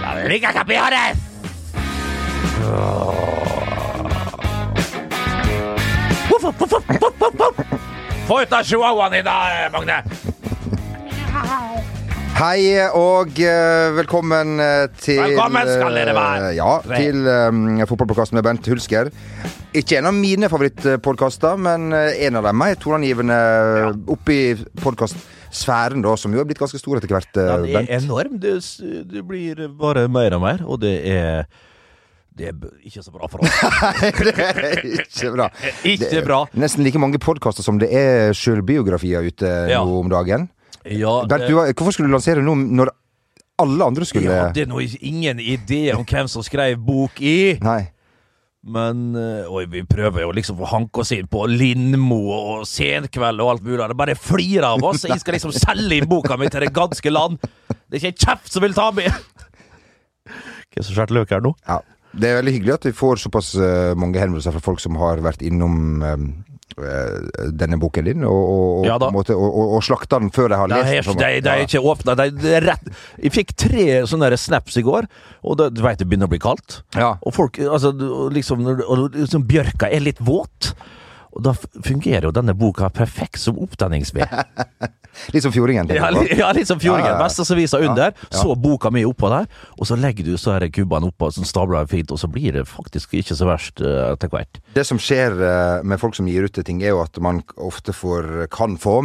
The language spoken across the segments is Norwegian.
La Liga Campeones! Få ut av chihuahuaen din, da, Magne! Hei og eh, velkommen eh, til Velkommen skal dere være. eh, Ja, til um, fotballpodkasten med Bent Hulsker. Ikke en av mine favorittpodkaster, men en av de mer toneangivende ja. oppi podkastsfæren, da, som jo er blitt ganske stor etter hvert, eh, Den er Bent. enorm. Det, det blir bare mer og mer, og det er Det er ikke så bra for oss. Nei, det er ikke bra. Ikke Det er bra. Nesten like mange podkaster som det er sjølbiografier ute Ja. nå om dagen. Ja, Bert, du, hvorfor skulle du lansere nå når alle andre skulle Jeg hadde nå ingen idé om hvem som skrev bok i. Nei. Men øh, Oi, vi prøver jo liksom å hanke oss inn på Lindmo og Senkveld og alt mulig. Det bare flirer av oss. Jeg skal liksom selge inn boka mi til det ganske land. Det er ikke en kjeft som vil ta med! Hva som skjærte løk her nå? Ja. Det er veldig hyggelig at vi får såpass eh, mange henvendelser fra folk som har vært innom eh, eh, denne boken din, og, og, Ja måte, og, og, slakta den før jeg har lest den. det, det er ikke åpna. Er- rett Jeg fikk tre sånne snaps i går, og det, du veit det begynner å bli kaldt. Ja. Og folk altså, liksom, og liksom Bjørka er litt våt. Og da fungerer jo denne boka perfekt som opptenningsved. Litt som Fjordingen. Ja, ja, litt som Fjordingen. Ja, ja, ja. Under. Så boka mi oppå der, og så legger du så her kubbene oppå, som stabler fint, og så blir det faktisk ikke så verst eh, etter hvert. Det som skjer uh, med folk som gir ut ting, er jo at man ofte får, kan få,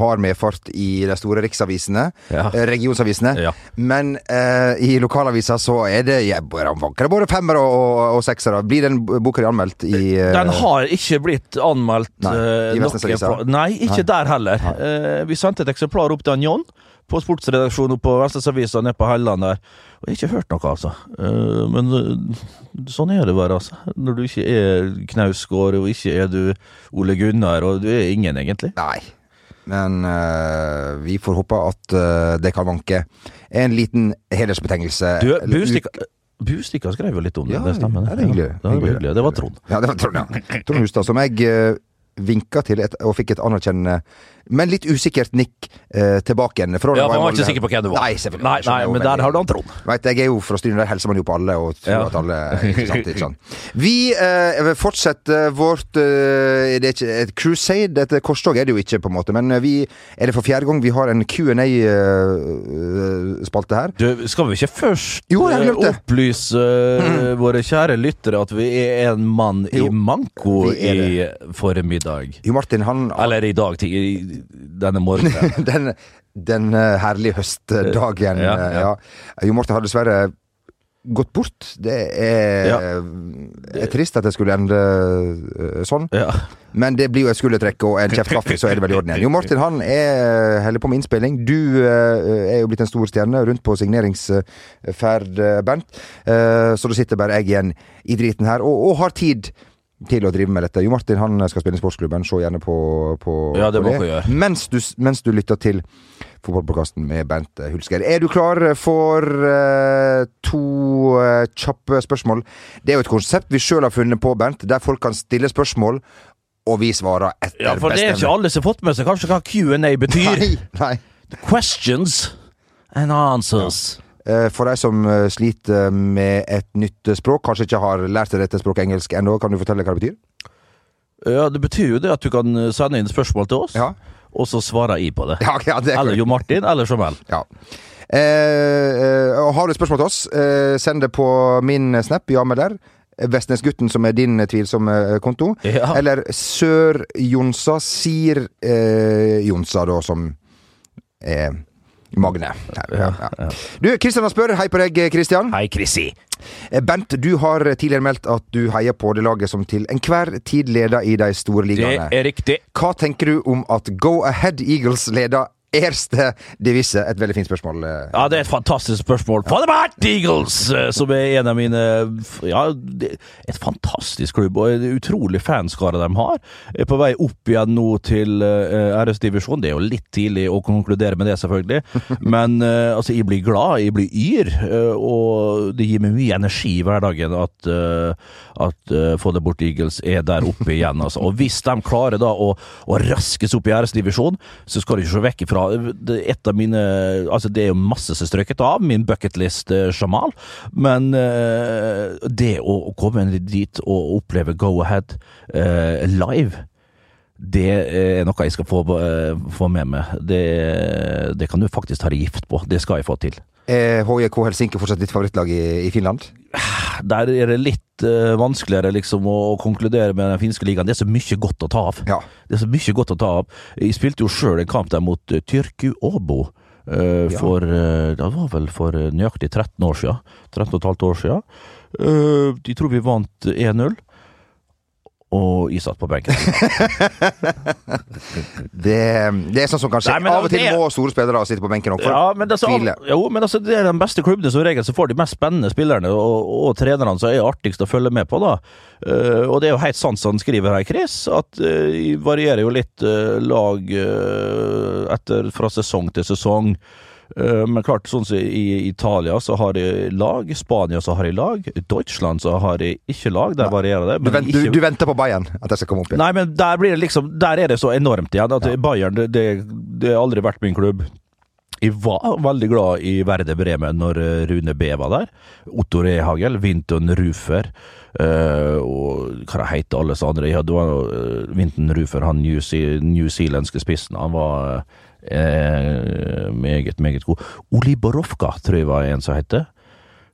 har medfart i de store riksavisene, eh, regionsavisene. Men uh, i lokalaviser så er det vanker det både femmer og, og, og seksere. Blir den boka anmeldt i Den har ikke blitt anmeldt Nei, eh, i? Nei, ikke Nei. der heller. Eh, vi sendte et eksemplar opp til han John på sportsredaksjonen på Vestnes nede på Helland der. Og jeg har ikke hørt noe, altså. Eh, men eh, sånn er det bare, altså. Når du ikke er Knausgård, og ikke er du Ole Gunnar, og du er ingen, egentlig. Nei. Men eh, vi får håpe at eh, det kan vanke en liten hedersbetegnelse. Du, Eller Bustika skrev jo litt om det, Ja, det stemmer. det er hyggelig. Ja, det var Hyggelig. hyggelig. Det var Trond. Ja, det var Trond, ja. Trond Hustad, som jeg uh, vinka til et, og fikk et anerkjennende, men litt usikkert nikk eh, tilbake igjen. Ja, for han var ikke sikker på hvem du var. Nei, selvfølgelig. Nei, nei men der har du han Trond. Veit, jeg er jo fra Stryn, der hilser man jo på alle og tror Ja. at alle ikke sant, ikke sant? Vi eh, fortsetter vårt eh, Det er ikke et crusade, et korstog er det jo ikke, på en måte, men vi er det for fjerde gang vi har en Q&A-spalte her. Du, skal vi ikke først Jo, eh, opplyse eh, våre kjære lyttere at vi er en mann i manko i formiddag? Jo Martin, han Eller i dag, til denne morgenen. den, den eh, herlige høstdagen. Ja, eh, ja. ja. Jo Morten har dessverre gått bort. Det er, Ja. er trist at det skulle ende eh, sånn. Ja. Men det blir jo et skuldertrekk og en kjeft kaffe, så er det vel i orden igjen. Jo Martin han er holder på med innspilling. Du er jo blitt en stor stjerne rundt på signeringsferd, Bernt. Så da sitter bare jeg igjen i driten her, og, og har tid til å drive med dette. Jo Martin han skal spille i sportsklubben, se gjerne på, på, Ja, det på gjøre. Mens du, mens du lytter til fotballpodkasten med Bernt Hulsker. Er du klar for uh, to uh, kjappe spørsmål? Det er jo et konsept vi sjøl har funnet på, Bernt, der folk kan stille spørsmål, og vi svarer etter ja, for det er ikke alle som har fått med seg kanskje hva Q&A betyr. Nei, nei. Questions and answers. Eh, For de som eh, sliter med et nytt eh, språk, kanskje ikke har lært seg dette språket engelsk ennå, kan du fortelle hva det betyr? Ja, Det betyr jo det at du kan eh, sende inn spørsmål til oss, Ja. og så svarer jeg på det. Ja, ja, det er Eller Jo Martin, eller Jamel. Ja. Eh, eh, har du spørsmål til oss, eh, send det på min snap, ja med der. Vestnesgutten, som er din tvilsomme eh, konto. Ja. Eller Sør-Jonsa, Sir eh, Jonsa, da, som er Magne. Ja, ja. Du, Kristian spør. Hei på deg, Kristian. Hei, Chrissy. Eh, Bent, du har tidligere meldt at du heier på det laget som til enhver tid leder i de store ligaene. Det er riktig. Hva tenker du om at Go Ahead Eagles leder Erste Divise? Et veldig fint spørsmål. eh. Ja, det er et fantastisk spørsmål. For the Bart Eagles, eh, som er en av mine Ja, et fantastisk klubb, og en utrolig fanskare de har. Er på vei opp igjen nå til uh, RS-divisjon. Det er jo litt tidlig å konkludere med det, selvfølgelig. Men eh, altså, jeg blir glad, jeg blir yr, eh, og det gir meg mye energi i hverdagen at, at For the bort Eagles er der oppe igjen. Altså. Og hvis de klarer da å, å raskes opp i RS-divisjon, så skal de ikke se vekk ifra bra. Et av mine Altså, det er jo masse som er strøket av, min bucketlist uh, Jamal, men uh, det å, komme dit og oppleve Go Ahead uh, live det er noe jeg skal få, få med meg. Det, det, kan du faktisk ta deg gift på. Det skal jeg få til. Er HJK Helsinki fortsatt ditt favorittlag i, i Finland? Der er det litt uh, vanskeligere liksom å, å, konkludere med den finske ligaen. Det er så mye godt å ta av. Ja. Det er så mye godt å ta av. Jeg spilte jo sjøl en kamp der mot uh, Tyrku Åbo. Uh, ja. For uh, Det var vel for nøyaktig 13 år siden. 13 15 år siden. De tror vi vant 1-0 og jeg satt på benken. det, det, er sånn som kanskje skje. Av og til er... må store spillere sitte på benken òg, ja, men altså, hvile. Jo, men altså, det er den beste klubben som regel som får de mest spennende spillerne og, og trenerne som er artigst å følge med på. da. Uh, og det er jo helt sant som han skriver her, Chris, at uh, varierer jo litt uh, lag etter fra sesong til sesong. Eh, men klart, sånn som i Italia så har de lag, Spania så har de lag, Deutschland så har de ikke lag. Der varierer det. Du, vent, ikke... du, venter på Bayern, at det skal komme opp igjen? Nei, men der, blir det liksom, der er det så enormt igjen. At ja. Bayern det, det, har aldri vært min klubb. Jeg var veldig glad i Verde Bremen når eh, Rune B var der. Otto Rehagel, Vinton Rufer øh, og hva det heter alle så andre? Ja, det var Vinton Rufer, han newzealandske spissen. Han var Eh, meget, meget god. Oli Borofka, tror jeg var en som heter.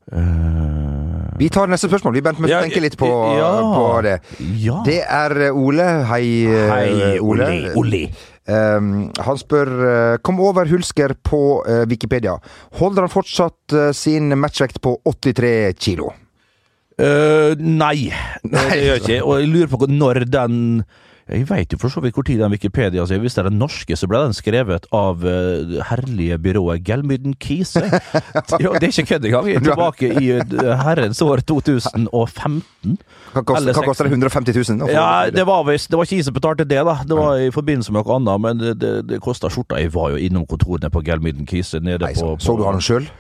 Uh, vi tar neste spørsmål. Vi Bent, må ja, tenke litt på, ja, på det. Ja. Det er Ole. Hei, Hei Ole. Ole. Ole. Um, han spør Kom over Hulsker på uh, Wikipedia. Holder han fortsatt uh, sin matchvekt på 83 kilo? nei, nei, det gjør ikke. Og jeg lurer på når den jeg veit jo for så vidt hvor tid den Wikipedia sier. Hvis det er den norske, så ble den skrevet av uh, herlige byrået Gelmyden Kise. ja, det er ikke kødd engang. Vi er tilbake i uh, herrens år 2015. Hva koster det? 150 000? Ja, det var visst Det var ikke jeg som betalte det, da. Det var i forbindelse med noe annet, men det, det, det kosta skjorta. Jeg var jo innom kontorene på Gelmyden Kise nede Nei, på, på Så du han sjøl?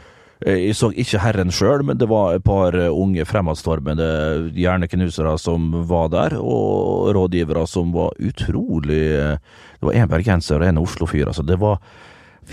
Eh, jeg så ikke Herren sjøl, men det var et par eh, unge fremadstormende hjerneknusere som var der, og rådgivere som var utrolig eh, Det var en bergenser og en Oslo-fyr. Altså, det var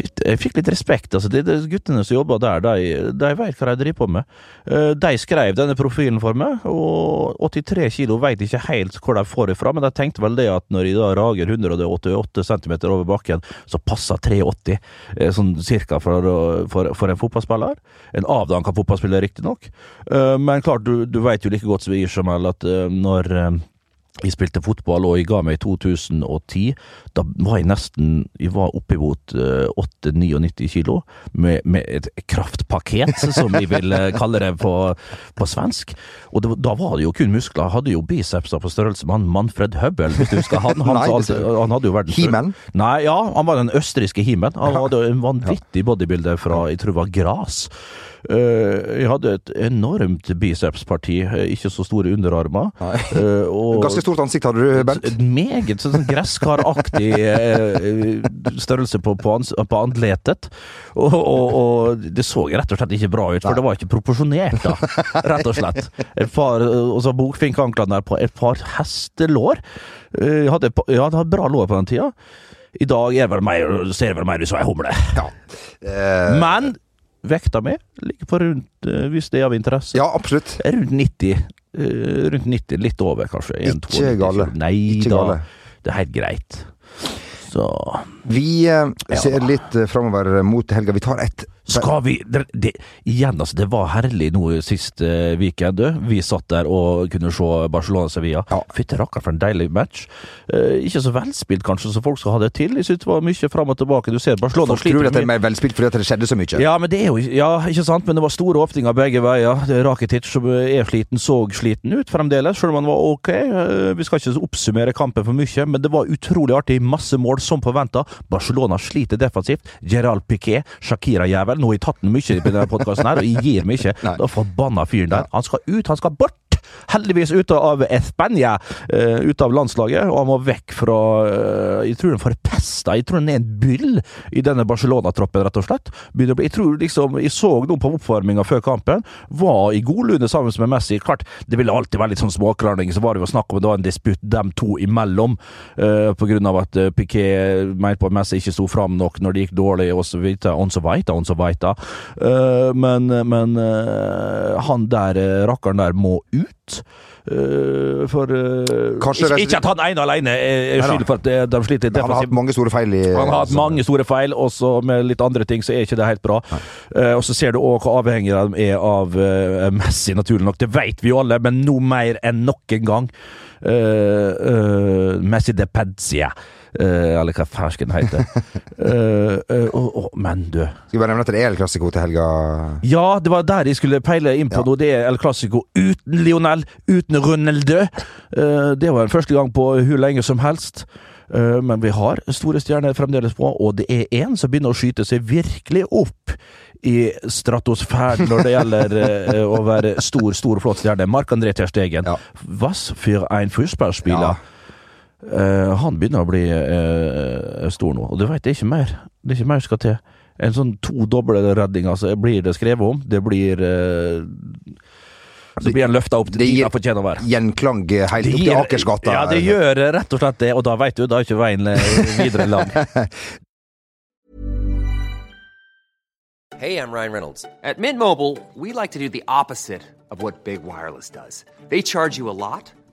jeg fikk litt respekt. altså de, de Guttene som jobber der, de, de vet hva de driver på med. Eh, de skrev denne profilen for meg, og 83 kilo vet ikke helt hvor de får det fra, men de tenkte vel det at når de da rager 188 cm over bakken, så passer 380 eh, sånn cirka for, for, for en fotballspiller. En avdanka fotballspiller, riktignok. Eh, men klart, du, du vet jo like godt som Jamel, at når jeg spilte fotball, og jeg ga meg i 2010. Da var jeg nesten Jeg var oppimot uh, 8-99 kilo, med, med, et kraftpaket, som vi vil kalle det på, på svensk. Og det, da var det jo kun muskler. Jeg hadde jo bicepser på størrelse med han Manfred Høbbel, hvis du husker. Han, han, Nei, alltid, han hadde jo verdens Himen? Nei, ja, han var den østerrikske Himen. Han hadde en vanvittig bodybuilder fra jeg tror det var Gras. Uh, jeg hadde et enormt bicepsparti, eh, ikke så store underarmer. Uh, Ganske stort ansikt hadde du, Bent? Et meget sånn gresskaraktig størrelse på, på, på andletet. Og, og, og, det så rett og slett ikke bra ut, for Nei. det var ikke proporsjonert, da. Rett og slett. Et par, og så bokfinkanklene der på et par hestelår. Jeg hadde, jeg hadde bra lår på den tida. I dag er vel mer, ser vel mer ut som ei humle. Ja. Eh. Men Vekta mi ligger på rundt, eh, hvis det er av interesse, Ja, absolutt. rundt 90. Eh, rundt 90, litt over kanskje. Ikke gale. Nei da, det er helt greit. Så Vi eh, ser litt eh, framover mot helga. Vi tar ett skal vi det, det, Igjen, altså. Det var herlig nå sist uh, weekend. Vi satt der og kunne se Barcelona-Sevilla. Ja. Fytti rakkeren, for en deilig match. Uh, ikke så velspilt, kanskje, så folk skal ha det til. Jeg synes det var mye fram og tilbake. Du ser Barcelona Folk tror at det er mer velspilt fordi det skjedde så mye. Ja, men det er jo Ja, ikke sant, men det var store åpninger begge veier. Rakitic som er sliten, så sliten ut fremdeles, selv om han var ok. Uh, vi skal ikke oppsummere kampen for mye, men det var utrolig artig. Masse mål, som forventa. Barcelona sliter defensivt. Gerald Piquet, Shakira-jævel nå har jeg tatt den mye i denne podkasten her, og jeg gir meg ikke. Den forbanna fyren der. Han skal ut, han skal bort! Heldigvis ute av Espania, uh, ute av landslaget, og han må vekk fra uh, Jeg tror han forpesta Jeg tror han er en byll i denne Barcelona-troppen, rett og slett. Jeg tror liksom Jeg så noe på oppvarminga før kampen, var i godlune sammen med Messi. Klart, det ville alltid være litt sånn småkrangling, så var det jo snakk om det var en disputt dem to imellom, uh, på grunn av at Piquet mente på at Messi ikke sto fram nok når det gikk dårlig, og så videre, og så videre, og så videre. Men, men han der, rakkeren der, må ut. Uh, for uh, ikke, ikke, at han ene alene er skyld for at de sliter defensivt. Han har hatt mange store feil. I, han har hatt mange store feil, også med litt andre ting så er ikke det helt bra. Uh, og så ser du òg hvor avhengig de er av Messi, naturlig nok. Det vet vi jo alle, men nå mer enn noen gang. Messi de Pedzia. Uh, eller hva fersken heter. eh, uh, oh, oh, men du Skal vi bare nevne at det er El Clásico til helga? Ja, det var der jeg skulle peile inn på ja. noe. Det er El Clásico uten Lionel, uten Ronaldo. det var den første gang på hvor lenge som helst. men vi har store stjerner fremdeles på, og det er én som begynner å skyte seg virkelig opp i stratosfæren når det gjelder å være stor, stor, flott stjerne. Mark André Terstegen. Ja. Was für ein Fußballspieler. Ja. Uh, han begynner å bli uh, stor nå, og du veit det er ikke mer. Det er ikke mer skal til. En sånn to doble reddinger så blir det skrevet om. Det blir uh, så blir han løfta opp til han fortjener å være. Gjenklang helt opp til Akersgata. Ja, det gjør rett og slett det, og da veit du, da er ikke veien videre lang. Hey, I'm Ryan Reynolds. At Mint Mobile, we like to do the opposite of what Big Wireless does. They charge you a lot.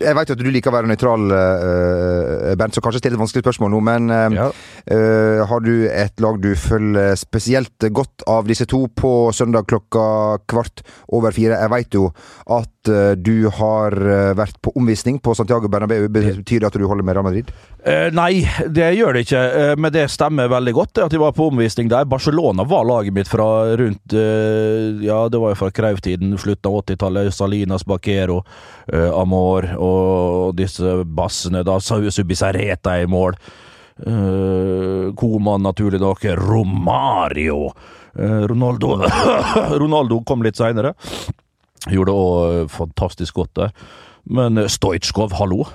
Jeg vet at du liker å være nøytral, uh, Bernt, så kanskje stiller et vanskelig spørsmål nå. Men uh, ja. uh, har du et lag du følger spesielt godt av disse to på søndag klokka kvart over fire? Jeg vet jo at du har vært på omvisning på Santiago Bernabeu. Betyr det at du holder med Real Madrid? Nei, det gjør det ikke. men det stemmer veldig godt at jeg var på omvisning der. Barcelona var laget mitt fra rundt Ja, det var jo fra Krauv-tiden, slutten av 80-tallet. Salinas, Baquero, Amor og disse bassene. Da Subisareta i mål. Uh, Koman, naturlig nok. Romario. Uh, Ronaldo Ronaldo kom litt seinere. Gjorde det òg fantastisk godt der. Men Stojkov, hallo!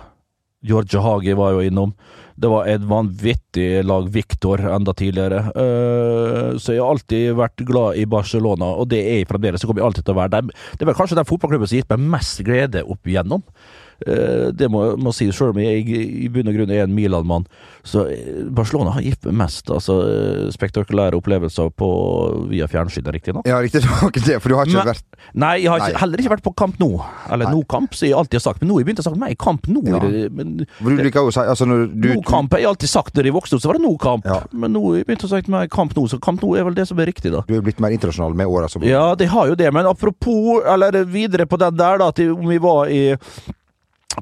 Georgia Hagi var jo innom. Det var et vanvittig lag Victor enda tidligere. Uh, så jeg har alltid vært glad i Barcelona, og det er jeg fremdeles. Så kommer jeg alltid til å være der. Det er vel kanskje den fotballklubben som har gitt meg mest glede opp igjennom. Eh, det må må si sjøl om jeg i bunn og grunn er en Milan-mann. Så eh, Barcelona har gitt mest altså, eh, spektakulære opplevelser på, via fjernsynet, riktignok. Ja, riktig nok det, for du har ikke Men- vært Nei, jeg har ikke, heller ikke vært på Kamp nå. Eller no-kamp, som jeg alltid har sagt. Men nå har jeg begynt å sagt i Kamp nå. Ja. Men Du liker jo å altså du, No-kamp har jeg alltid sagt når jeg vokste opp, så var det no-kamp. Ja. Men nå har jeg begynt å sagt i Kamp nå, så Kamp nå er vel det som er riktig, da. du er blitt mer internasjonal med åra som Ja, det har jo det, men apropos, eller videre på den der, da, til om vi var i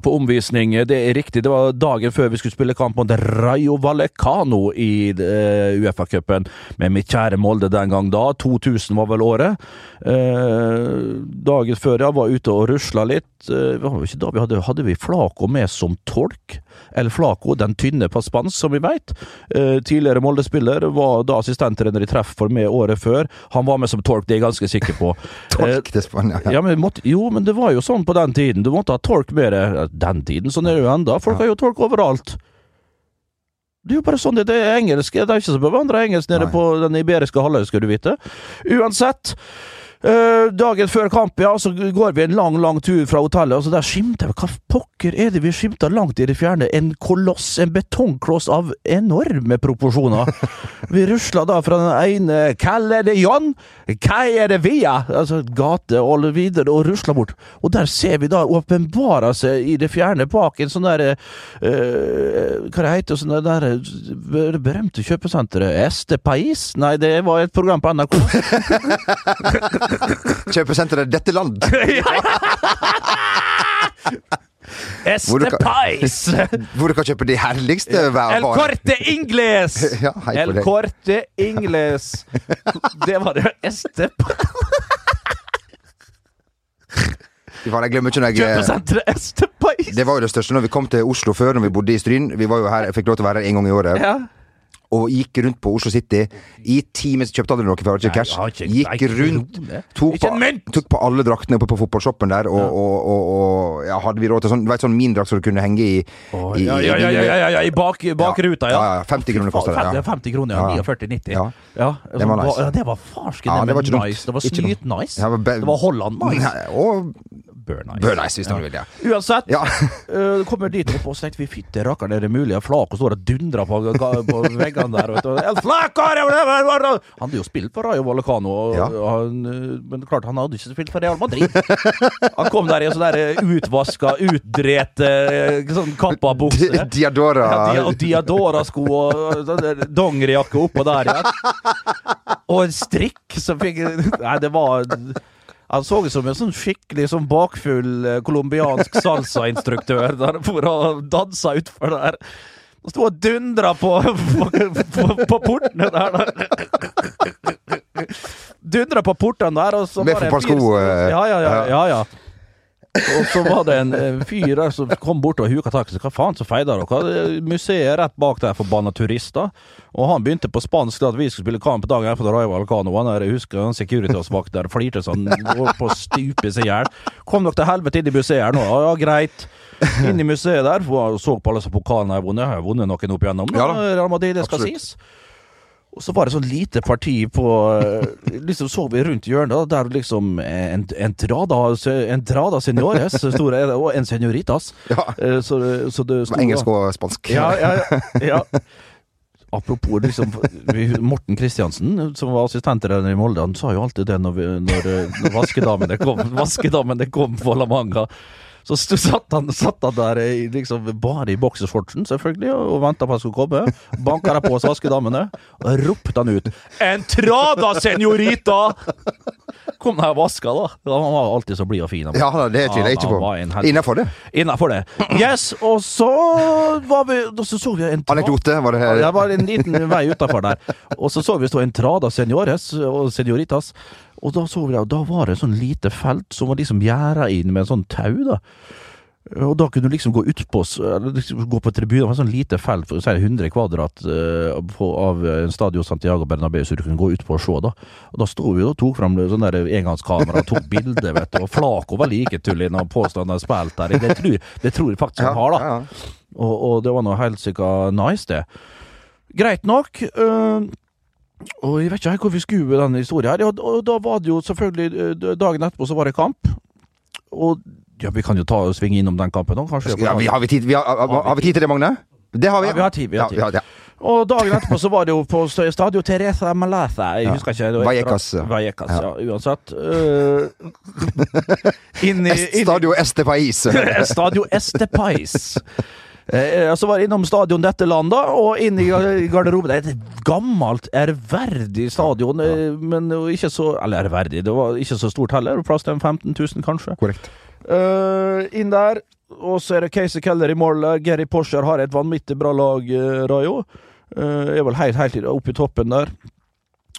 på omvisning, det er riktig. Det var dagen før vi skulle spille kamp mot Rayo Vallecano i uh, Uefa-cupen, med mitt kjære Molde den gang da. 2000 var vel året. Uh, dagen før jeg var ute og rusla litt. Uh, vi hadde, hadde vi Flaco med som tolk. El Flaco, den tynne på spansk, som vi veit. Tidligere Molde-spiller, var da assistenttrener i treff for meg året før. Han var med som tolk, det er jeg ganske sikker på. Tolk til Spania. Ja. ja, men måtte, jo, men det var jo sånn på den tiden. Du måtte ha tolk med deg. Den tiden, sånn er det jo enda. Folk har jo tolk overalt. Det er jo bare sånn det, er engelsk. Det er ikke så bevandra engelsk nede Nei. på den iberiske halvøya, skal du vite. Uansett. Eh, dagen før kamp, ja, så går vi en lang, lang tur fra hotellet, og så der skimter vi Hva pokker er det vi skimter langt i det fjerne? En koloss, en betongkloss av enorme proporsjoner. vi rusler da fra den ene Hvem er det, John? Hva er det via? Altså gate og videre, og rusler bort. Og der ser vi da åpenbare seg i det fjerne bak en sånn der eh, Hva det heter sånn der berømte kjøpesenteret? Este Pais? Nei, det var et program på NRK. Kjøpesenteret Dette Land. Hvor Este du kan- Hvor du kan kjøpe de herligste hver El Corte Ingles! Ja, El deg. Corte Ingles. Det var det. Este Fy faen, Jeg glemmer ikke når jeg Pais! Det var jo det største når vi kom til Oslo før, når vi bodde i Stryn. Vi var jo her, jeg fikk lov til å være her en gang i året. Ja. Og gikk rundt på Oslo City i timen. Kjøpte aldri noe, for jeg hadde ikke cash. Gikk rundt, tok på, tok på alle draktene oppe på fotballshoppen der, og, og, og, og ja, hadde vi råd til sånn, vet, sånn min drakt som du kunne henge i, i Ja, ja, ja, ja, i bak, bakruta, ja. Ja, ja, 50 kroner kosta det, ja. 50 kroner, ja. Ja. 49,90. Ja. Ja, Det var nice. Ja, det var farsken nice. Det var snyt-nice. Det var Holland-nice. Og Bør nice. Bør nice, hvis du vil, ja. Uansett, Ja. uh, kommer dit opp og så tenkte vi fytti rakkeren, er det mulig? Og Flako står og dundrer på, på veggene der. Vet du. El Flaco! Han hadde jo spilt for Rayo Vallecano, Ja. han, øh, men klart han hadde ikke spilt for Real Madrid. Han kom der i en sånn der utvaska, utdrete sånn kappa bukse. Di- Diadora. Ja, di og Diadora-sko og sånn dongerijakke oppå der igjen. Og en strikk som fikk Nei, det var Han så ut som en sånn skikkelig sånn bakfull eh, colombiansk salsa-instruktør der for å danse utfor der. Og sto og dundra på, på, på, på portene der. der. Dundra på portene der, og så Med var det en fyr eh, ja, ja. ja. ja, ja. Og så var det en eh, fyr der som kom bort og huka tak i. Hva faen, så feida dere? Er Museet er rett bak der, forbanna turister. Og han begynte på spansk at vi skulle spille kamp dagen etter Rayo Vallecano. Og han der, jeg husker han Securitas-vakt der flirte sånn, går på å stupe seg i hjel. Kom dere til helvete inn i museet her nå? Ja, greit. Inn i museet der, og så på alle som pokalene jeg har vunnet. Jeg har vunnet noen opp igjennom. Ja da. Real Madrid, det skal Absolutt. sies. Og så var det sånn lite parti på eh, Liksom så vi rundt hjørnet, der liksom en, en trada seniores store, og en senioritas. Ja. Eh, Så, så det sto Engelsk og spansk. ja, ja, ja. Apropos liksom Morten Kristiansen, som var assistenttrener i Molde, han sa jo alltid det når, vi, når, når vaskedamene kom, vaskedamene kom på La Manga. Så satt, han, satt han der liksom, bare i boksershortsen, selvfølgelig, og, venta på at han skulle komme. Banka på hos vaskedamene, og ropte han ut 'Entrada, senorita!' Kom der og vaska, da. Han var alltid så blid og fin. han. Ja, det tviler jeg ikke en på. Innafor det. Innafor det. Yes, og så var vi så, så vi en tra- Anekdote, var det her? Ja, det var en liten vei utafor der. Og så så vi stå en trada seniores og senioritas. Og da så vi det, og da var det et sånn lite felt som var liksom gjerda inn med en sånn tau, da. Og da kunne du liksom gå utpå eller liksom gå på tribunen. Det var et sånn lite felt, for å si 100 kvadrat uh, på, av en stadion Santiago Bernabeu, så du kunne gå utpå og se. da. Og da sto vi og tok fram sånn der engangskamera og tok bilder, vet du. Og Flako var like tull når han påstod han hadde spilt der. Det tror, det tror jeg faktisk han har, da. Og, og det var noe helt sikkert nice, det. Greit nok. øh, og jeg vet ikke hvor vi skulle med denne historien her. Ja, og da var det jo selvfølgelig øh, Dagen etterpå så var det kamp. Og Ja, Vi kan jo ta og svinge innom den kampen nå, kanskje. Ja, vi, har, vi tid, vi har, har, har vi tid til det, Magne? Det har vi. Ja, vi har tid, vi har tid. Ja, ja, Og dagen etterpå så var det jo på Stadio Teresa Malaza. Jeg husker ikke. det Vallecas. Vallecas, ja. Uansett. Uh, inn i inn- Stadio Este Pais. Stadio Estepais. Eh, så var jeg innom stadion dette landet, og inn i garderoben. Det er et gammelt, ærverdig stadion, ja. men ikke så Eller ærverdig, det var ikke så stort heller. Plass til en 15 000, kanskje. Korrekt. Eh, inn der, og så er det Casey Keller i mål. Gary Porscher har et vanvittig bra lag, Rayo. Eh, er vel helt, helt oppe i toppen der.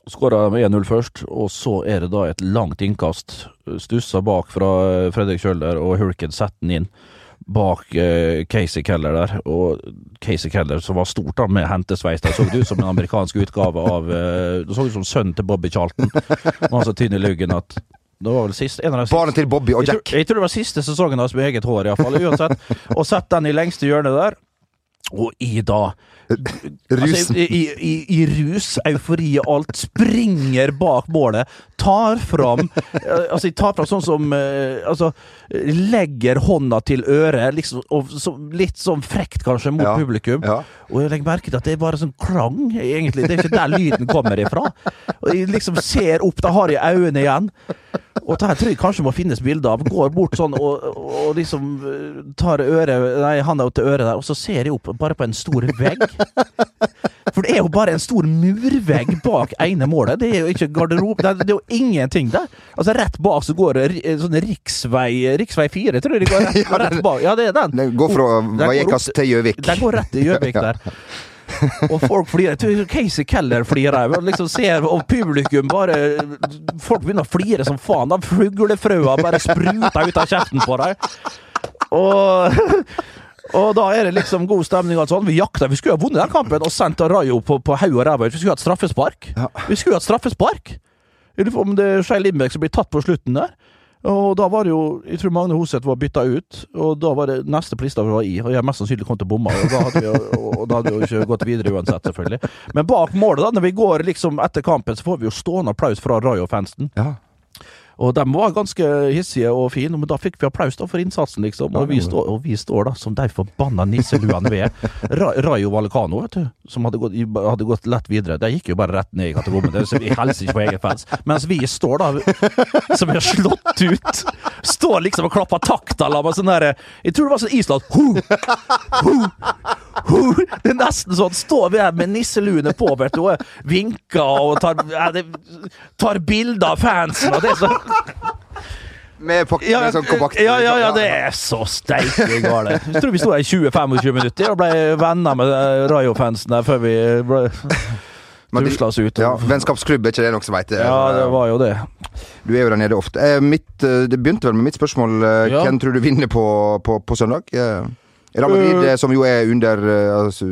Skåra med 1-0 først, og så er det da et langt innkast. Stussa bak fra eh, Fredrik Kjøller, og Hulken setter den inn bak eh, Casey Keller der. Og Casey Keller, som var stort da med hentesveis, det så det ut som en amerikansk utgave av eh, Det så ut som sønnen til Bobby Charlton. Han var så tynn i luggen at det var vel sist, en av de Barnet til Bobby og jeg tror, Jack. jeg tror det var siste sesongen hans med eget hår, iallfall. Uansett. Og sett den i lengste hjørnet der. Og i da. Altså, i, i, i, rus, eufori og alt. Springer bak målet. Tar fram altså Altså, tar fram sånn som eh, Altså, legger hånda til øret, liksom, og så, litt sånn frekt kanskje mot Ja, publikum. ja. Og jeg legger merke til at det er bare sånn klang, egentlig. Det er ikke der lyden kommer ifra. Og jeg liksom ser opp, da har jeg øynene igjen. Og det her tror jeg kanskje må finnes bilder av. Går bort sånn og, og liksom eh, tar øret Nei, handa til øret der, og så ser jeg opp bare på en stor vegg. For det er jo bare en stor murvegg bak ene målet. Det er jo ikke garderobe. Det er, det er jo ingenting der. Altså Rett bak så går det sånn riksvei Riksvei 4, tror jeg det går rett, rett bak. Ja, det er den. Den går fra Vajekas til Gjøvik. Den går rett til Gjøvik der. Og folk flirer. Casey Keller flirer. Liksom ser, og publikum bare Folk begynner å flire som faen. De Fuglefrøa bare spruter ut av kjeften på dem. Og og da er det liksom god stemning. Altså. Vi jakta, vi skulle ha vunnet den kampen og sendt Rayo på, på haug og ræva. Vi skulle hatt straffespark. Ja. Vi skulle hatt straffespark! Jeg lurer på om det er Skei Lindbekk som blir tatt på slutten der. Og da var det jo Jeg tror Magne Hoseth var bytta ut, og da var det neste på lista var i. Og jeg mest sannsynlig kom til å bomme, og da hadde vi jo- og da hadde vi jo ikke gått videre uansett, selvfølgelig. Men bak målet, da, når vi går liksom etter kampen, så får vi jo stående applaus fra Rayo-fansen. Ja. Og de var ganske hissige og fine, men da fikk vi applaus da for innsatsen, liksom. Og vi, står, og vi står da som de forbanna nisseluene vi er. Ra Rayo Vallecano, vet du, som hadde gått, hadde gått lett videre, de gikk jo bare rett ned i kategorien. Vi hilser ikke på egen fans. Mens vi står da, som er slått ut, står liksom og klapper takter med sånn derre Jeg tror det var sånn Island ho, ho, ho. Det er nesten sånn. Står vi her med nisseluene på, vet du, og vinker og tar, ja, det, tar bilder av fansen, og det er så Med, pak ja, med sånn kompakt ja, ja, ja, det er så steike gale. Jeg tror vi sto her i 20-25 minutter og ble venner med eh, Rayo-fansen der før vi ble tusla oss ut. Ja, Vennskapsklubb, er ikke det noen som veit? Ja, det var jo det. Du er jo der nede ofte. Eh, mitt, eh, det begynte vel med mitt spørsmål. Eh. Hvem tror du vinner på, på, på søndag? Real Madrid, Uh, som jo er under eh, altså,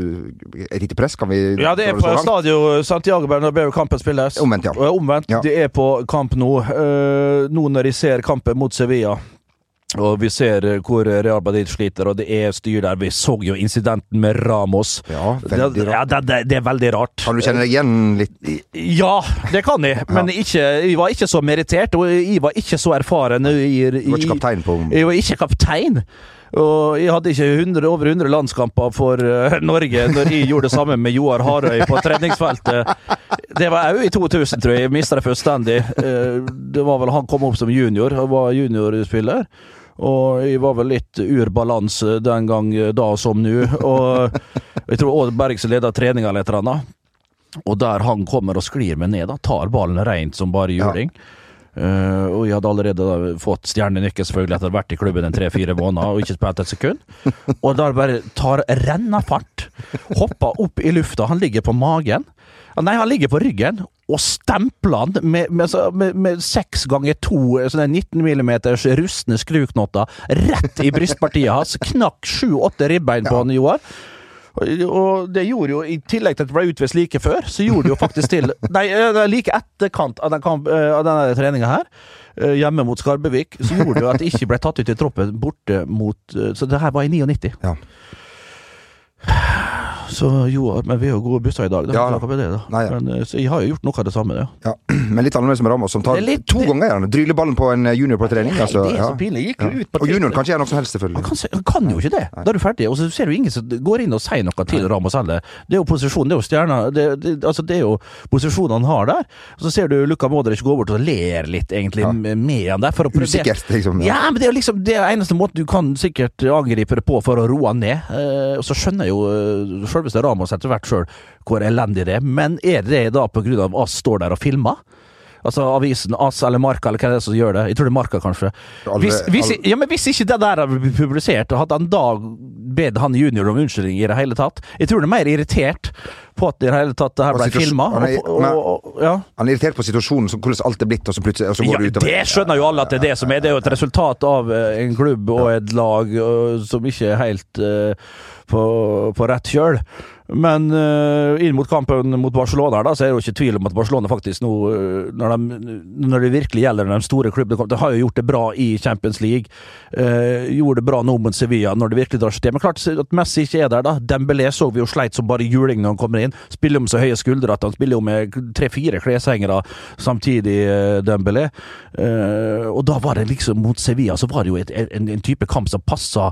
et lite press, kan vi Ja, det er på stadion Stadio Santiago Bernabeu kampen spilles. Omvendt, ja. Omvendt. Ja. Det er på kamp nå. Nå når de ser kampen mot Sevilla. Og vi ser hvor Real Madrid sliter, og det er styr der. Vi så jo incidenten med Ramos. Ja, veldig rart. ja, det, det, det er veldig rart. Kan du kjenne deg igjen litt? Ja, det kan jeg, men ikke, jeg var ikke så merittert, og jeg var ikke så erfaren. I, Du var ikke kaptein på Jeg var ikke kaptein. Og jeg hadde ikke 100, over 100 landskamper for uh, Norge når jeg gjorde det samme med Joar Harøy på treningsfeltet. Det var òg i 2000, tror jeg. Jeg mista det fullstendig. Uh, det var vel Han kom opp som junior, og var juniorspiller. Og jeg var vel litt ur balanse den gang da som nå. Og jeg tror Odd Bergsen leda treninga annet. Og der han kommer og sklir meg ned, da, tar ballen rent som bare juling. Eh, og jeg hadde allerede da fått stjernenykke selvfølgelig etter vært i klubben en tre-fire måneder og ikke spilt et sekund. Og da bare tar rennafart, hopper opp i lufta, han ligger på magen. Nei, han ligger på ryggen og stempler han med, med, så- med, med seks ganger to eh, sånne 19 millimeters rustne skruknotter rett i brystpartiet hans. Knakk sju-åtte ribbein på han, Joar. Og- det gjorde jo, i tillegg til at det ble utvist like før, så gjorde det jo faktisk til Nei, eh, like etterkant av, den kamp, eh, av denne treninga her, eh, hjemme mot Skarbevik, så gjorde det jo at det ikke ble tatt ut i troppen borte mot Så det her var i 99. Ja. Så jo, men vi har jo gode busser i dag, da. Ja, det, da? Nei, ja. Men, eh, så jeg har jo gjort noe av det samme, ja. Ja, Men litt annerledes med Ramos, som tar litt- to ganger gjerne. Dryler ballen på en junior på trening. Altså, det er så pinlig. Gikk jo ut på Og junioren kan ikke gjøre noe som helst, Han selvfølgelig. kan, se- han kan jo ikke det. Da er du ferdig. Og så ser du ingen som går inn og sier noe til Ramos heller. Det er jo posisjonen, det er jo stjerna det, det, altså det er jo posisjonen han har der. Og så ser du Luka Modric gå bort og ler litt, egentlig, med han der. For å prøve- Usikkert, liksom. Ja, men det er jo liksom det er eneste måten du kan sikkert angripe det på for å roe han ned. Eh, og så skjønner jo uh, selveste Ramos etter hvert sjøl hvor elendig det er. Men er det da på grunn av at Ass står der og filmer? Altså avisen AS eller Marka, eller hva er det som gjør det? Jeg tror det er Marka, kanskje. Hvis, hvis, ja, men hvis ikke det der hadde blitt publisert, hadde han da bedt han junior om unnskyldning i det hele tatt? Jeg tror han er mer irritert på at det hele tatt det her ble filma. han er- Og, og, og, ja. Han er irritert på situasjonen, så hvordan alt er blitt, og så plutselig og så går Ja, det utover. det skjønner jo alle at det er det som er. Det er jo et resultat av eh, en klubb og et lag eh, som ikke er helt uh, på, på rett kjøl. Men uh, inn mot kampen mot Barcelona da, så er det jo ikke tvil om at Barcelona faktisk nå, eh, når, de, når det virkelig gjelder de store klubbene De har jo gjort det bra i Champions League. Uh, gjorde det bra nå mot Sevilla når det virkelig drar seg til. Men klart at Messi ikke er der, da. Dembélé så vi jo sleit som bare juling når han kommer inn. Spiller om så høye skuldre at han spiller jo med tre-fire kleshengere samtidig, uh, Dembélé. Og da var det liksom mot Sevilla så var det jo et, en, en type kamp som passa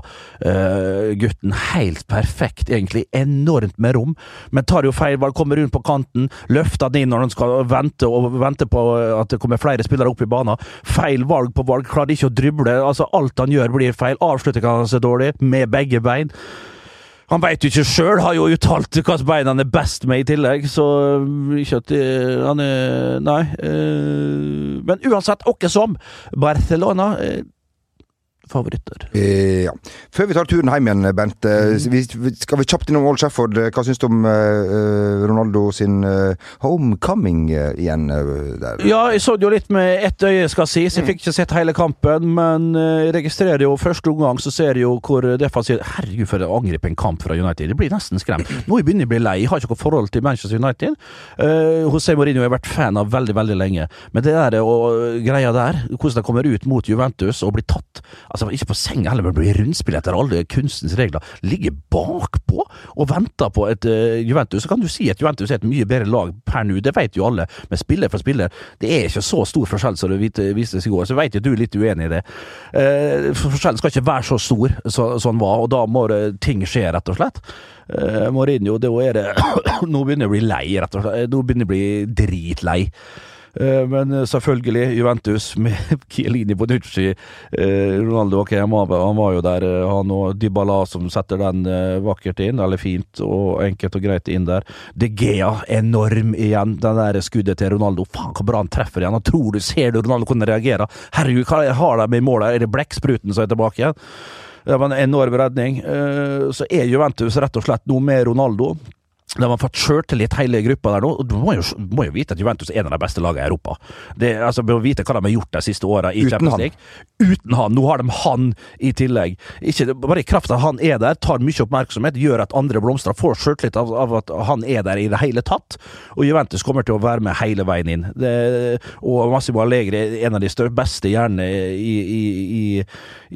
gutten helt perfekt, egentlig. Enormt med rom, men tar jo feil valg. Kommer rundt på kanten, løfter den inn når han skal vente og vente på at det kommer flere spillere opp i banen. Feil valg på valg, klarer ikke å drible. altså Alt han gjør, blir feil. Avslutter han seg dårlig, med begge bein. Han veit jo ikke sjøl, har jo uttalt hvilket bein han er best med i tillegg, så øh, ikke at han er Nei. men uansett, åkke som, Barcelona favoritter. Eh, ja. Før vi tar turen hjem igjen, Bent. eh, vi, skal vi kjapt innom Old Trafford. Eh, Hva syns du om uh, Ronaldo sin uh, homecoming igjen Uh? Ja, jeg så det jo litt med ett øye, skal sies. Jeg fikk ikke sett hele kampen, men jeg registrerer jo første omgang, så ser jeg jo hvor defensivt Herregud, for å angripe en kamp fra United. Jeg blir nesten skremt. Nå jeg begynner jeg å bli lei. Jeg har ikke noe forhold til Manchester United. Uh, José Mourinho har jeg vært fan av veldig, veldig lenge. Men det der og greia der, hvordan de kommer ut mot Juventus og blir tatt Altså, ikke på senga heller, men blir rundspill etter alle kunstens regler. Ligger bakpå og venter på et uh, Juventus. Så kan du si at Juventus er et mye bedre lag per nå, det vet jo alle. Men spiller for spiller, det er ikke så stor forskjell som det viste seg i går. Så vet at du er litt uenig i det. Uh, forskjellen skal ikke være så stor som så den var, og da må ting skje, rett og slett. Uh, Mourinho, det Nå begynner jeg å bli lei, rett og slett. Nå begynner jeg å bli dritlei. Eh, Men eh, selvfølgelig, Juventus med Chiellini Bonucci. eh, Ronaldo ok, han var, jo der, han og Dybala som setter den vakkert inn, eller fint og enkelt og greit inn der. De Gea, enorm igjen. Den der skuddet til Ronaldo. Faen, hvor bra han treffer igjen. Han tror du ser du Ronaldo han reagerer. Herregud, hva har de i mål her? Er det blekkspruten som er tilbake igjen? Det var en enorm redning. Så er Juventus rett og slett noe med Ronaldo. De har fått sjøltillit hele gruppa der nå. og Du må jo, må jo vite at Juventus er en av de beste lagene i Europa. Det, altså, må vite hva de har gjort de siste åra i Uten Champions. League. Uten han. Nå har de han i tillegg. Ikke, bare i kraft av at han er der, tar mye oppmerksomhet, gjør at andre blomstrer. Får sjøltillit av, av at han er der i det hele tatt. Og Juventus kommer til å være med hele veien inn. Det, og Massimo Allegri er en av de større, beste hjernene i, i, i,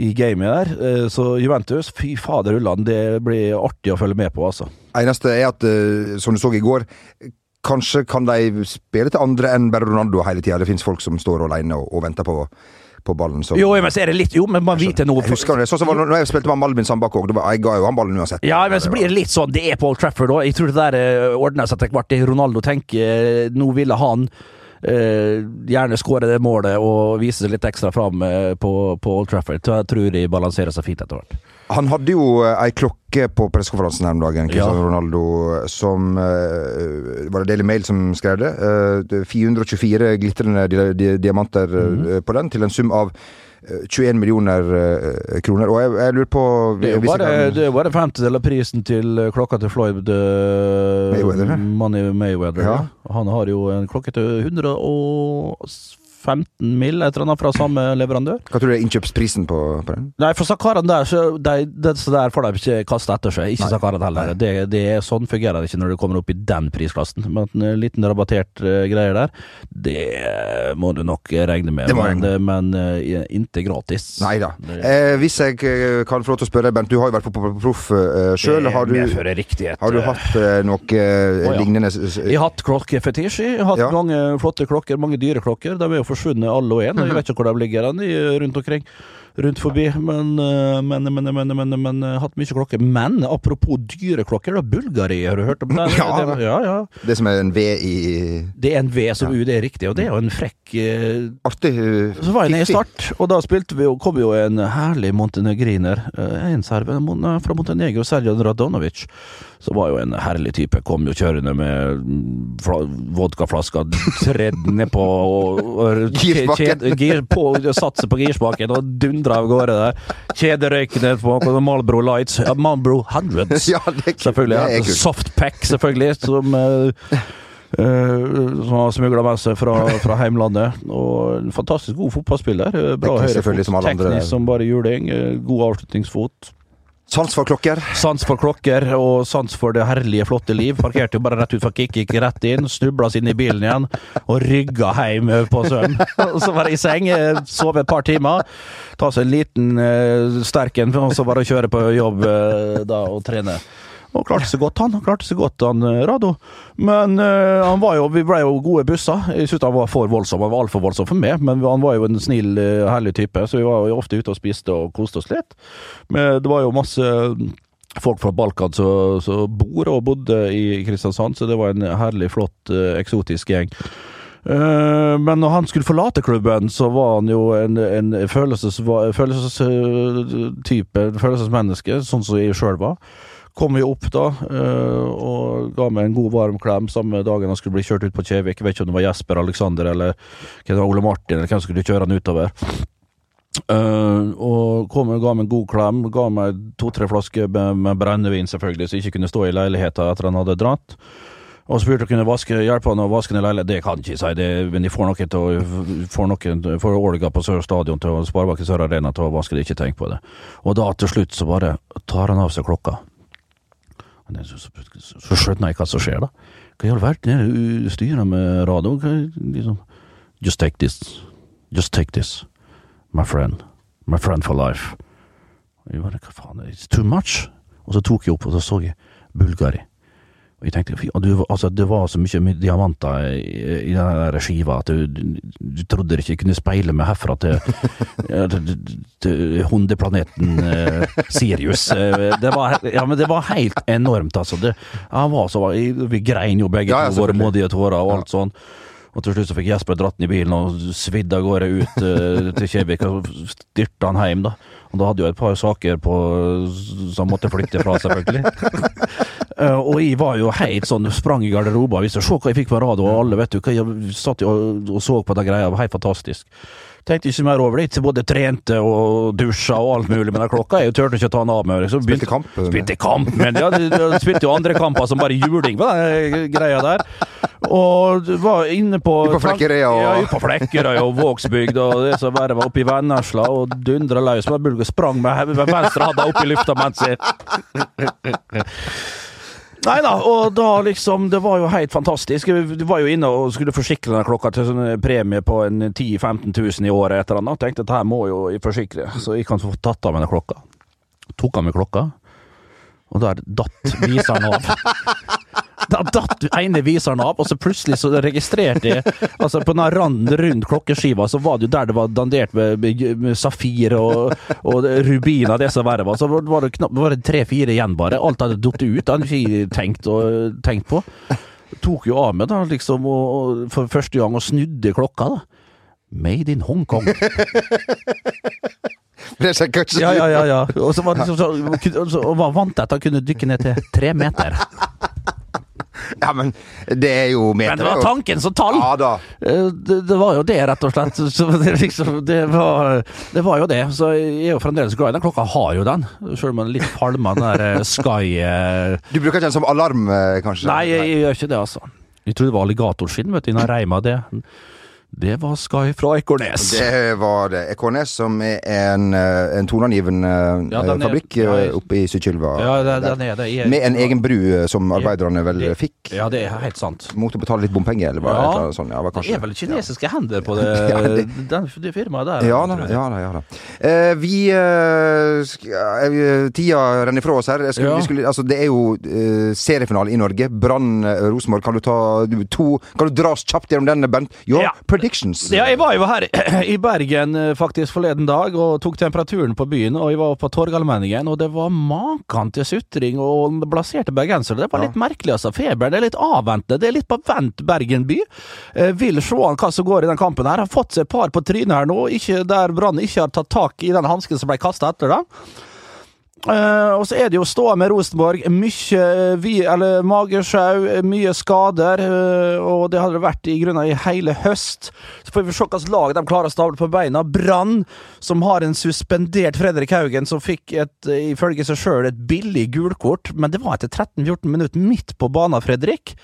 i gamet der. Eh, Så Juventus, fy fader ulland, det blir artig å følge med på, altså. Eneste er at, eh, som du så i går, kanskje kan de spille til andre enn bare Ronaldo hele tida. Det fins folk som står alene og, og venter på, på ballen. Så, Jo, men så er det litt Jo, men man vet noe Jeg husker det. Sånn som var når jeg spilte med Malvin Sandbakk òg. Jeg ga jo han ballen uansett. Ja, men så blir det litt sånn Det er Paul Trafford òg. Jeg tror det der eh, ordner seg etter hvert. Det Ronaldo tenker eh, Nå ville han gjerne skåre det målet og vise seg litt ekstra fram eh, på, på Old Trafford. Så jeg tror de balanserer seg fint etter hvert. Han hadde jo eh, ei klokke på pressekonferansen her om dagen, Cristiano Ja. Ronaldo, som eh, Var det Daily Mail som skrev det? Eh, er 424 glitrende di di diamanter mm -hmm. på den, til en sum av eh, 21 millioner eh, kroner. Og jeg, jeg lurer på Det er jo bare, kan- det er bare femtedel av prisen til eh, klokka til Floyd Mayweather. Money Mayweather. Ja. Han har jo en klokke til 15 mill. et eller annet fra samme leverandør. Hva tror du er innkjøpsprisen på, på den? Nei, for Sakaraen der, så de, det, så der får de ikke kaste etter seg. Ikke Sakaraen heller. Det, det er Sånn fungerer det ikke når du kommer opp i den prisklassen. Men en liten rabattert uh, greie der, det må du nok regne med. Det må jeg men men uh, ikke gratis. Nei da. Eh, hvis jeg eh, kan få lov til å spørre deg, Bernt. Du har jo vært på, på, på Proff uh, sjøl. Har, du- har du hatt uh, noe uh, ja. lignende Jeg har hatt klokkefetisj. Jeg har hatt Ja. mange flotte klokker, mange dyre klokker. De er jo forsvunnet alle og en. Jeg vet ikke hvor de ligger hen, rundt omkring. Rundt forbi. Men, eh, men, men, men, men, men, men hatt mye klokker. Men apropos dyre klokker, da Bulgari, har du hørt om det? Ja. Det, ja, ja. Det som er en V i Det er en V som U, det er riktig. Og det er jo en frekk eh, Artig. Så var jeg nede i start, og da spilte vi og kom jo en herlig montenegriner. eh, En serve fra Montenegro, Serjan Radonovic. Som var jo en herlig type. Kom jo kjørende med vodkaflaska tredd nedpå og, og Satt seg på girspaken og dundra av gårde der. Kjederøyk på Malbro Marlboro Lights. Ja, Marlboro Hundreds. Ja. Selvfølgelig. Softpack, selvfølgelig. Som uh, som har smugla med seg fra, fra heimlandet. Og en fantastisk god fotballspiller. eh, Bra høyrefot, teknisk som bare juling. God avslutningsfot. Sans for klokker. Sans for klokker og sans for det herlige, flotte liv. Parkerte jo bare rett ut fra Kikk, gikk rett inn, snubla seg inn i bilen igjen og rygga hjem på søvn. Så var jeg i seng, eh, sove et par timer, ta seg en liten uh, sterk en, og så bare kjøre på jobb eh, da og trene. Og klarte seg godt, han. Klarte seg godt, han eh, Rado. Men uh, han var jo, vi ble jo gode busser. Jeg syntes han var for voldsom. Han var altfor voldsom for meg, men han var jo en snill, eh, herlig type, så vi var jo ofte ute og spiste og koste oss litt. Men det var jo masse folk fra Balkan som bor og bodde i Kristiansand, så det var en herlig, flott, eksotisk gjeng. Men når han skulle forlate klubben, så var han jo en, en følelses, følelsestype, en følelsesmenneske, sånn som jeg sjøl var. Kom vi opp da, eh, og ga meg en god varm klem samme dagen han skulle bli kjørt ut på Kjevik. Jeg vet ikke om det var Jesper Alexander eller Ole Martin, eller hvem som skulle kjøre han utover. Uh, og kom og ga meg en god klem. Ga meg to-tre flasker med, med brennevin, selvfølgelig, så jeg ikke kunne stå i leiligheten etter han hadde dratt. Og spurte om jeg kunne vaske, hjelpe han å vaske ned leiligheten. Det kan jeg ikke si, det, men de får noen til å får noen, får Olga på Sør Stadion til å Sparebanken Sør Arena til å vaske det, ikke tenk på det. Og da til slutt så bare tar han av seg klokka. Og det- Så, så, så skjønner jeg hva som skjer, da. Hva i all verden er styrer med radio? Hva, liksom, Just take this. Just take this. My friend. My friend for life. Jeg bare, hva faen, it's too much. Og så tok jeg opp, og så så jeg Bulgari. Og jeg tenkte, og du, altså, det var så mye med diamanter i, i den skiva at du, du, du trodde det ikke kunne speile meg herfra til, til, til- hundeplaneten eh, Sirius. Eh, Det var, ja, men det var helt enormt, altså. Det, han var så, vi grein jo begge Ja, ja, to, våre modige tårer og alt sånn. Og til slutt så fikk Jesper dratt den i bilen og svidd av gårde ut uh, til Kjevik og styrta han hjem, da. Og da hadde jo et par saker på som måtte flytte fra, selvfølgelig. Uh, og jeg var jo helt sånn, sprang i garderoben. og du se hva jeg fikk på radio, og alle vet du hva jeg satt og, og så på den greia, det var helt fantastisk. Tenkte ikke mer over det. Ikke både trente og dusja og alt mulig med den klokka. Jeg turte ikke å ta den av meg. Liksom. Spilte kamp. Spilte kamp, men ja, de, spilte jo andre kamper som bare juling på den greia der. Og var inne på på Flekkerøy og- Ja, på Flekkerøy og Vågsbygd og det som verre var oppe i Vennesla og dundra løs med bulg og sprang med, med venstre hånda opp i lufta mens jeg Nei da, og da liksom Det var jo helt fantastisk. Du var jo inne og skulle forsikre den klokka til sånn premie på en 10 000-15 000 i året et eller annet. Tenkte at her må jo jeg forsikre, så jeg kan få tatt av meg den klokka. Tok av meg klokka, og der datt viseren av. Da datt ene viseren av, og så plutselig så registrerte jeg Altså På den randen rundt klokkeskiva, så var det jo der det var dandert med, med, med safir og, og rubiner, det som verre var. Så var det knapt var det tre-fire igjen, bare. Alt hadde falt ut. Det hadde ikke tenkt, og, tenkt på. Tok jo av meg, da, liksom, og, og, for første gang, og snudde klokka, da. Made in Hongkong. Ja, ja, ja. ja. Og så var det liksom så, og var vant til at han kunne dykke ned til tre meter. Ja, men det er jo meter. Men det var tanken som tall! Ja da. Eh, Det, det var jo det, rett og slett. Så det, liksom, det, var, det var jo det. Så jeg er jo fremdeles glad i den. Klokka har jo den. Selv om den er litt falma, den der eh, Sky eh. Du bruker ikke den som alarm, kanskje? Nei, jeg, jeg gjør ikke det, altså. Jeg trodde det var alligatorskinn, vet du. Innan reima det. Det var Sky fra Ekornes. Det var det. Ekornes, som er en, eh, en toneangivende Ja, den er- fabrikk ja, eh, oppe i Sykkylva. Ja, der. Jeg- Med en egen bru eh, som arbeiderne vel Det- fikk. Ja, det er helt sant. Mot å betale litt bompenger, eller hva Ja. eller sånt. Ja, Det er vel kinesiske hender på det, Ja, det- den, det firmaet der? Ja da, ja da. Ja, da. Eh, vi eh, eh, Tida renner fra oss her. Jeg skulle, Ja. vi skulle, altså, det er jo eh, seriefinale i Norge. Brann eh, Rosenborg. Kan du ta du, to Kan du dra oss kjapt gjennom den, Bernt? Your Ja. Predictions. Ja, jeg var jo her i Bergen eh, faktisk forleden dag og tok temperaturen på byen. Og jeg var på Torgallmenningen, og det var maken til sutring og blaserte bergensere. Det var litt merkelig, altså. Feberen er litt avventende. Det er litt på vent, Bergen by. Eh, vil se an hva som går i den kampen her. Har fått seg et par på trynet her nå, ikke der Brann ikke har tatt tak i den hansken som ble kasta etter dem. Eh, og så er det jo ståa med Rosenborg. Mye eh, vi, magesjau, mye skader. Uh, og det hadde det vært i grunnen i hele høst. Så får vi se hvilket lag de klarer å stable på beina. Brann, som har en suspendert Fredrik Haugen, som fikk et, ifølge seg sjøl et billig gulkort. Men det var etter 13-14 minutter midt på banen, Fredrik.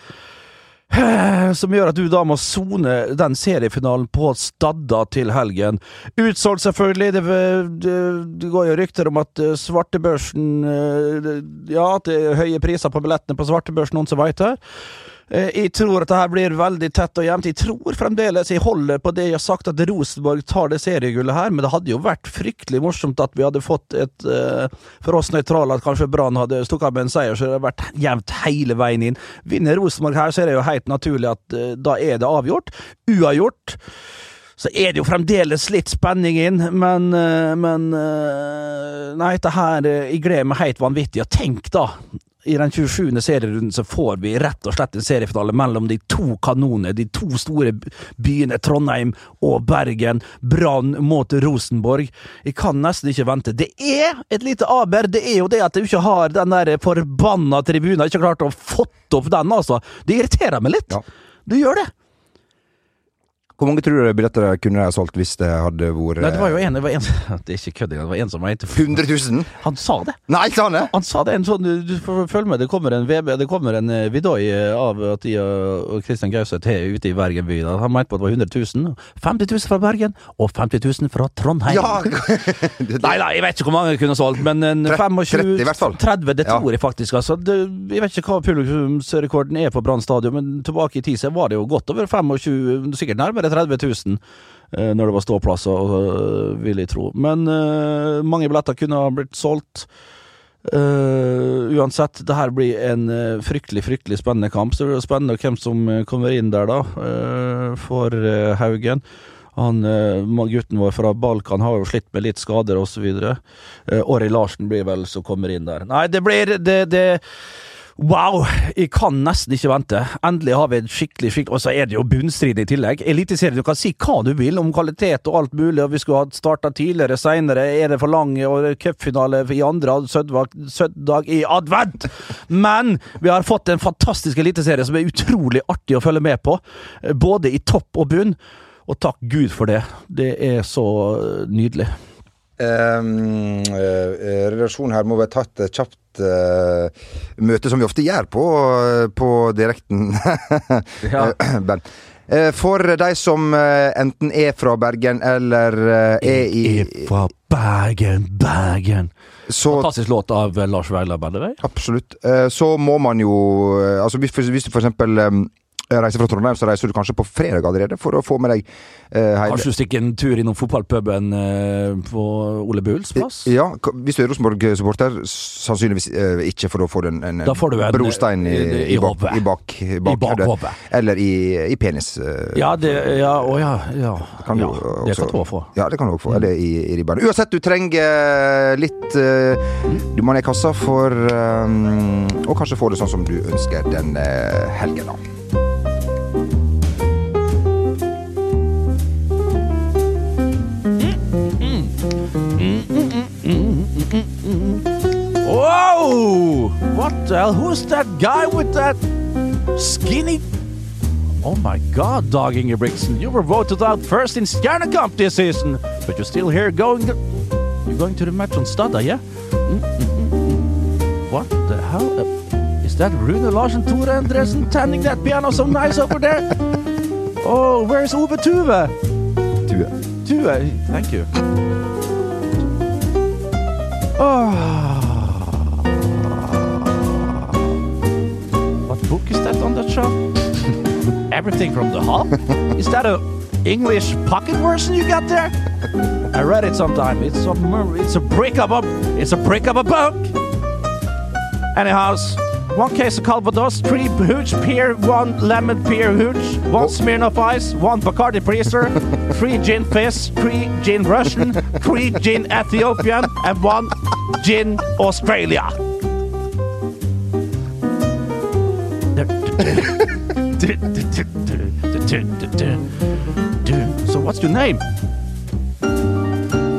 Som gjør at du da må sone den seriefinalen på Stadda til helgen. Utsolgt, selvfølgelig. Det, det, det går jo rykter om at eh, svartebørsen eh, Ja, at det er høye priser på billettene på svartebørsen, noen som veit det. Eh, Jeg tror at det her blir veldig tett og jevnt. Jeg tror fremdeles jeg holder på det jeg har sagt, at Rosenborg tar det seriegullet her, men det hadde jo vært fryktelig morsomt at vi hadde fått et eh, For oss nøytrale at kanskje Brann hadde stukket av med en seier, så det hadde vært jevnt hele veien inn. Vinner Rosenborg her, så er det jo helt naturlig at eh, da er det avgjort. Uavgjort. Så er det jo fremdeles litt spenning inn, men, men Nei, det her Jeg gleder meg helt vanvittig. Og tenk, da! I den 27. serierunden så får vi rett og slett en seriefinale mellom de to kanonene, de to store byene Trondheim og Bergen. Brann mot Rosenborg. Jeg kan nesten ikke vente. Det er et lite aber. Det er jo det at du ikke har den der forbanna tribunen. Ikke klart å fått opp den, altså. Det irriterer meg litt. Ja. Du gjør det. Hvor mange tror du billetter kunne de ha solgt hvis det hadde vært Nei, det var jo en, det var en Det er ikke kødd engang. Det var en som mente 100 000? Han sa det. Nei, sa han det? Han sa det en sånn Du får følge med. Det kommer en VB Det kommer en eh, Vidoi eh, av at de og Kristian Gauseth er ute i Bergen by. Han mente på at det var 100 000. 50 000 fra Bergen og 50 000 fra Trondheim. Ja! Nei, nei, jeg vet ikke hvor mange jeg kunne solgt, men en 25 30 i hvert fall. 30, det tror jeg faktisk. Altså, det, jeg vet ikke hva publikumsrekorden er på Brann stadion, men tilbake i tid var det jo godt over 25 Sikkert nærmere 30 000 eh, når det var ståplasser, uh, vil jeg tro. Men eh, mange billetter kunne ha blitt solgt. Uh, uansett, det her blir en uh, fryktelig fryktelig spennende kamp. Så det blir spennende hvem som eh, kommer inn der, da, uh, for eh, Haugen. Han, eh, Gutten vår fra Balkan har jo slitt med litt skader osv. Åri Larsen blir vel som kommer inn der. Nei, det blir det, det Wow! Jeg kan nesten ikke vente. Endelig har vi en skikkelig skikkelig Og så er det jo bunnstrid i tillegg. Eliteserien, du kan si hva du vil om kvalitet og alt mulig, og vi skulle ha starta tidligere, seinere, er det for lang, cupfinale i andre søndag, søndag i advent! Men vi har fått en fantastisk eliteserie som er utrolig artig å følge med på, både i topp og bunn. Og takk Gud for det. Det er så nydelig. Um, uh, her må vi ta et kjapt eh, møte, som vi ofte gjør på, på direkten. Ja. Eh, for de som eh, enten er fra Bergen eller eh, er i Jeg er fra Bergen, Bergen. Så Fantastisk låt av eh, Lars Vaular, by the way. Absolutt. Eh, Så må man jo eh, Altså hvis, hvis du for eksempel eh, reiser fra Trondheim, så reiser du kanskje på fredag allerede for å få med deg eh, hjem. Kanskje du stikker en tur innom fotballpuben eh, på Ole Bulls plass? Ja, hvis du er Rosenborg-supporter, sannsynligvis eh, ikke, for da får du en, en, Da får du en- brostein i, i- i, bak, i, bak, i bakhodet. Eller i, i penis. eh, Ja, det Ja, å ja. ja. kan du ja det også- kan du òg få. Ja, det kan du også få. Eller i, i ribbein. Uansett, du trenger eh, litt eh, Du må ned i kassa for um, Og kanskje få det sånn som du ønsker den eh, helgen, da. Whoa! What the hell? Who's that guy with that skinny? Oh my God, Dag Ingebrigtsen, you were voted out first in Stjernekamp this season, but you're still here going. To, you're going to the match on Stada, yeah? Mm-mm-mm. What the hell? Uh, is that Rune Larsen Tore Andresen tending that piano so nice over there? Oh, where's Ove Tuve? Tue. Tuve, thank you. Oh. That on that shelf? Everything from the Hub? is that a English pocket version you got there? I read it sometime. It's a it's a brick of a it's a brick of a book. Anyhow, one case of Calvados, three hooch beer, one lemon beer hooch, one oh. Smirnoff Ice, one Bacardi Breezer, three gin fizz, three gin Russian, three gin Ethiopian, and one gin Australia. So what's your name?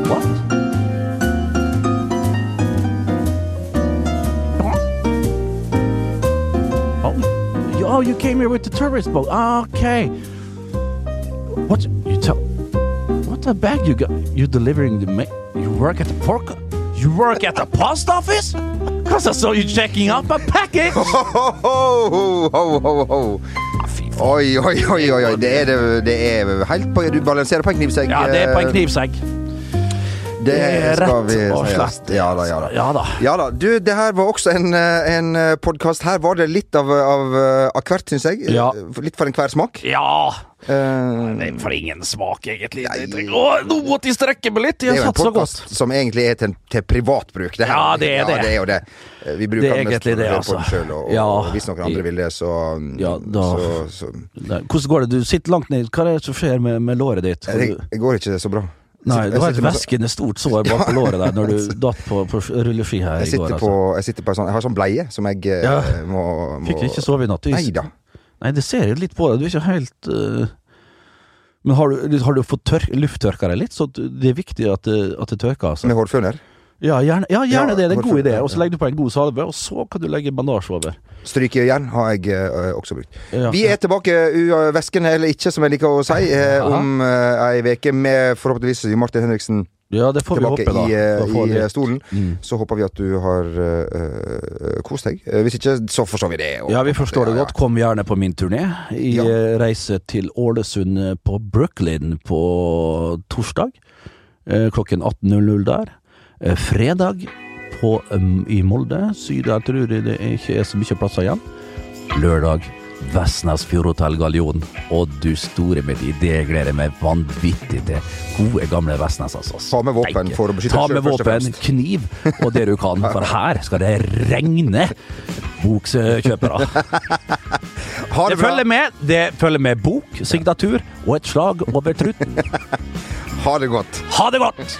What? Oh, you- oh, you came here with the tourist boat. Okay. What you tell? What the bag you got? You delivering the? Ma- you work at the pork? You work at the post office? Cause I saw you checking out my package. Ho, ho, ho, ho, ho. Oi, oi, oi, oi, oi. Det er, det, det er helt på Du balanserer på en knivsegg. Ja, det er på en knivsegg. Det skal rett vi og slett. Ja da, ja da. Ja da. Ja da. Du, det her var også en, eh, en podkast. Her var det litt av, av, eh, av hvert, syns jeg. Ja. Litt for enhver smak. Ja. Uh, Det er for ingen smak, egentlig. Nei. Tenker, Å, nå måtte jeg strekke meg litt. det er Jeg jo en podkast som egentlig er til, til privatbruk. Det her. Ja, det er det. Ja, det er jo det. Eh, Vi bruker Det mest for å høre på altså. den selv, og, Ja. og hvis noen andre vil det, så Ja, da- så, så Hvordan går det? Du sitter langt ned. Hva er det som skjer med, med låret ditt? Det går ikke så bra. Nei, du har et væskende stort sår bak på låret der når du datt på, på rulleski her Jeg i går. på, Altså. jeg sitter på sånn Jeg har sånn bleie som jeg eh, Ja. må, må Fikk du ikke sove i natt? Nei da. Nei, det ser jo litt på deg. Du er ikke helt uh... Men har du, har du fått tør lufttørka deg litt? Så det er viktig at det, at det tørker. Altså. Med hårføner. Ja, gjerne, ja, gjerne Ja, det. Det er en god idé. Og så legger du på en god salve, og så kan du legge bandasje over. Strykejern har jeg ø, også brukt. Ja. Vi er tilbake væsken eller ikke, som jeg liker å si, eh, om uh, ei uke med forhåpentligvis Martin Henriksen Ja, det får vi tilbake håpe, da. i, eh, i stolen. Mm. Så håper vi at du har uh, kost deg. Eh, hvis ikke, så forstår vi det. og- Ja, vi forstår det godt. Kom gjerne på min turné. I Ja. eh, reise til Ålesund eh, på Brooklyn på torsdag. eh, Klokken 18.00 der. Eh, Fredag på, um, i Molde. Syd der tror jeg det ikke er så mye plasser igjen. Lørdag Vestnes Fjordhotell Gallion. Og du store med de, det gleder jeg meg vanvittig til. Gode, gamle Vestnes, altså. Ta med våpen for å beskytte Ta med våpen, kniv og det du kan, for her skal det regne bokkjøpere. Det Det følger med, det følger med bok, signatur og et slag over truten. Ha det godt. Ha det godt!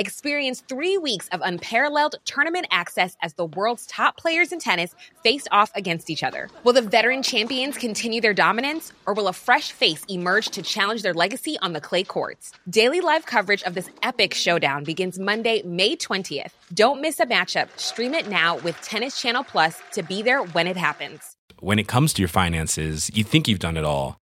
Experience three weeks of unparalleled tournament access as the world's top players in tennis face off against each other. Will the veteran champions continue their dominance, or will a fresh face emerge to challenge their legacy on the clay courts? Daily live coverage of this epic showdown begins Monday, May 20th. Don't miss a matchup. Stream it now with Tennis Channel Plus to be there when it happens. When it comes to your finances, you think you've done it all.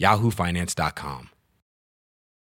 yahoofinance.com.